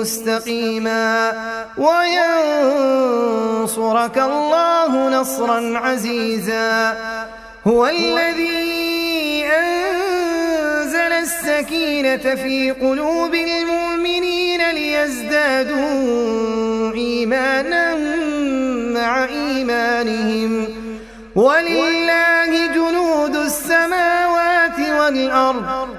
مستقيما وينصرك الله نصرا عزيزا. هو الذي أنزل السكينة في قلوب المؤمنين ليزدادوا إيمانا مع إيمانهم. ولله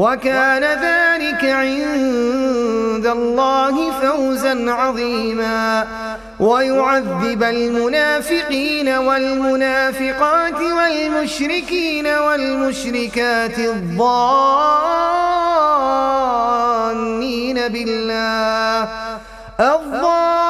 وكان ذلك عند الله فوزا عظيما. ويعذب المنافقين والمنافقات والمشركين والمشركات الظانين بالله. الظانين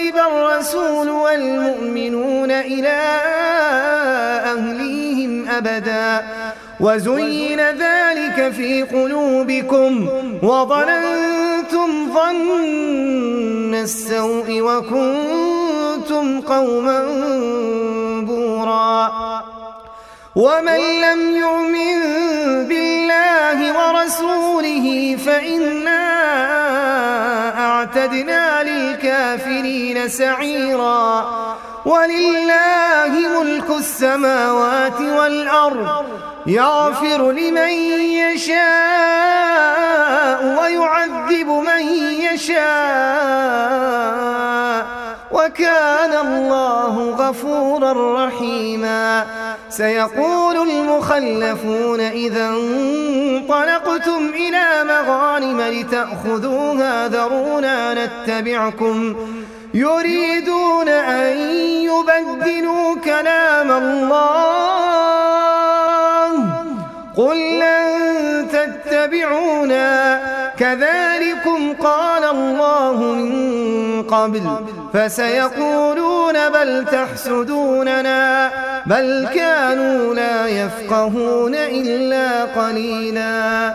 ينقلب الرسول والمؤمنون إلى أهليهم أبدا. وزين ذلك في قلوبكم وظننتم ظن السوء وكنتم قوما بورا. ومن لم يؤمن بالله ورسوله فإنا سعيرا. ولله ملك السماوات والأرض. يغفر لمن يشاء ويعذب من يشاء. وكان الله غفورا رحيما. سيقول المخلفون إذا انطلقتم إلى مغانم لتأخذوها ذرونا نتبعكم. يريدون أن يبدلوا كلام الله. قل لن تتبعونا. كذلكم قال الله من قبل. فسيقولون بل تحسدوننا. بل كانوا لا يفقهون إلا قليلا.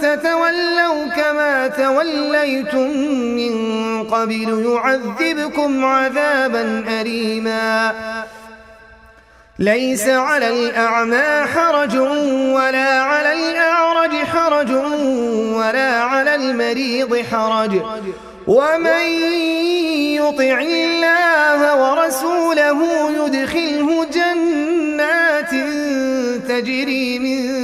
تتولوا كما توليتم من قبل يعذبكم عذابا أليما. ليس على الأعمى حرج ولا على الأعرج حرج ولا على المريض حرج. ومن يطع الله ورسوله يدخله جنات تجري من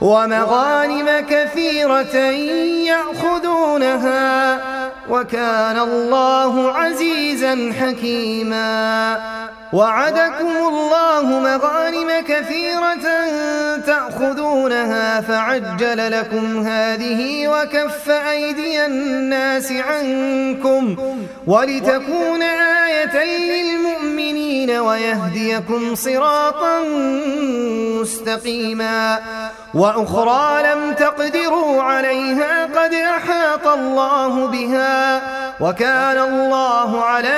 ومغانم كثيرة يأخذونها وكان الله عزيزا حكيما وعدكم الله مغانم كثيرة تأخذونها فعجل لكم هذه وكف أيدي الناس عنكم ولتكون آية للمؤمنين ويهديكم صراطا مستقيما. وأخرى لم تقدروا عليها قد أحاط الله بها. وكان الله على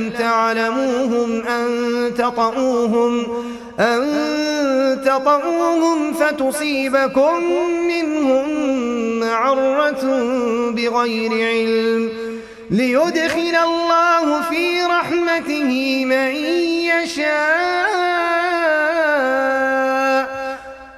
لم تعلموهم أن تطؤوهم أن تطؤوهم فتصيبكم منهم معرة بغير علم ليدخل الله في رحمته من يشاء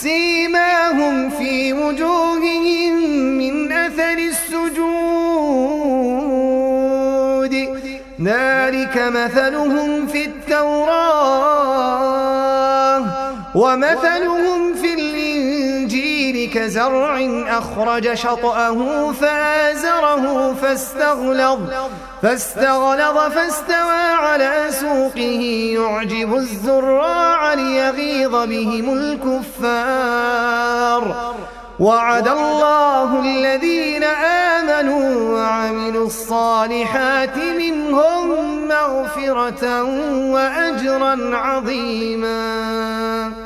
سيماهم في وجوههم من أثر السجود. ذلك مثلهم في التوراة ومثلهم في كزرع أخرج شطأه فآزره فاستغلظ فاستغلظ فاستوى على سوقه. يعجب الزراع ليغيظ بهم الكفار. وعد الله الذين آمنوا وعملوا الصالحات منهم مغفرة وأجرا عظيما.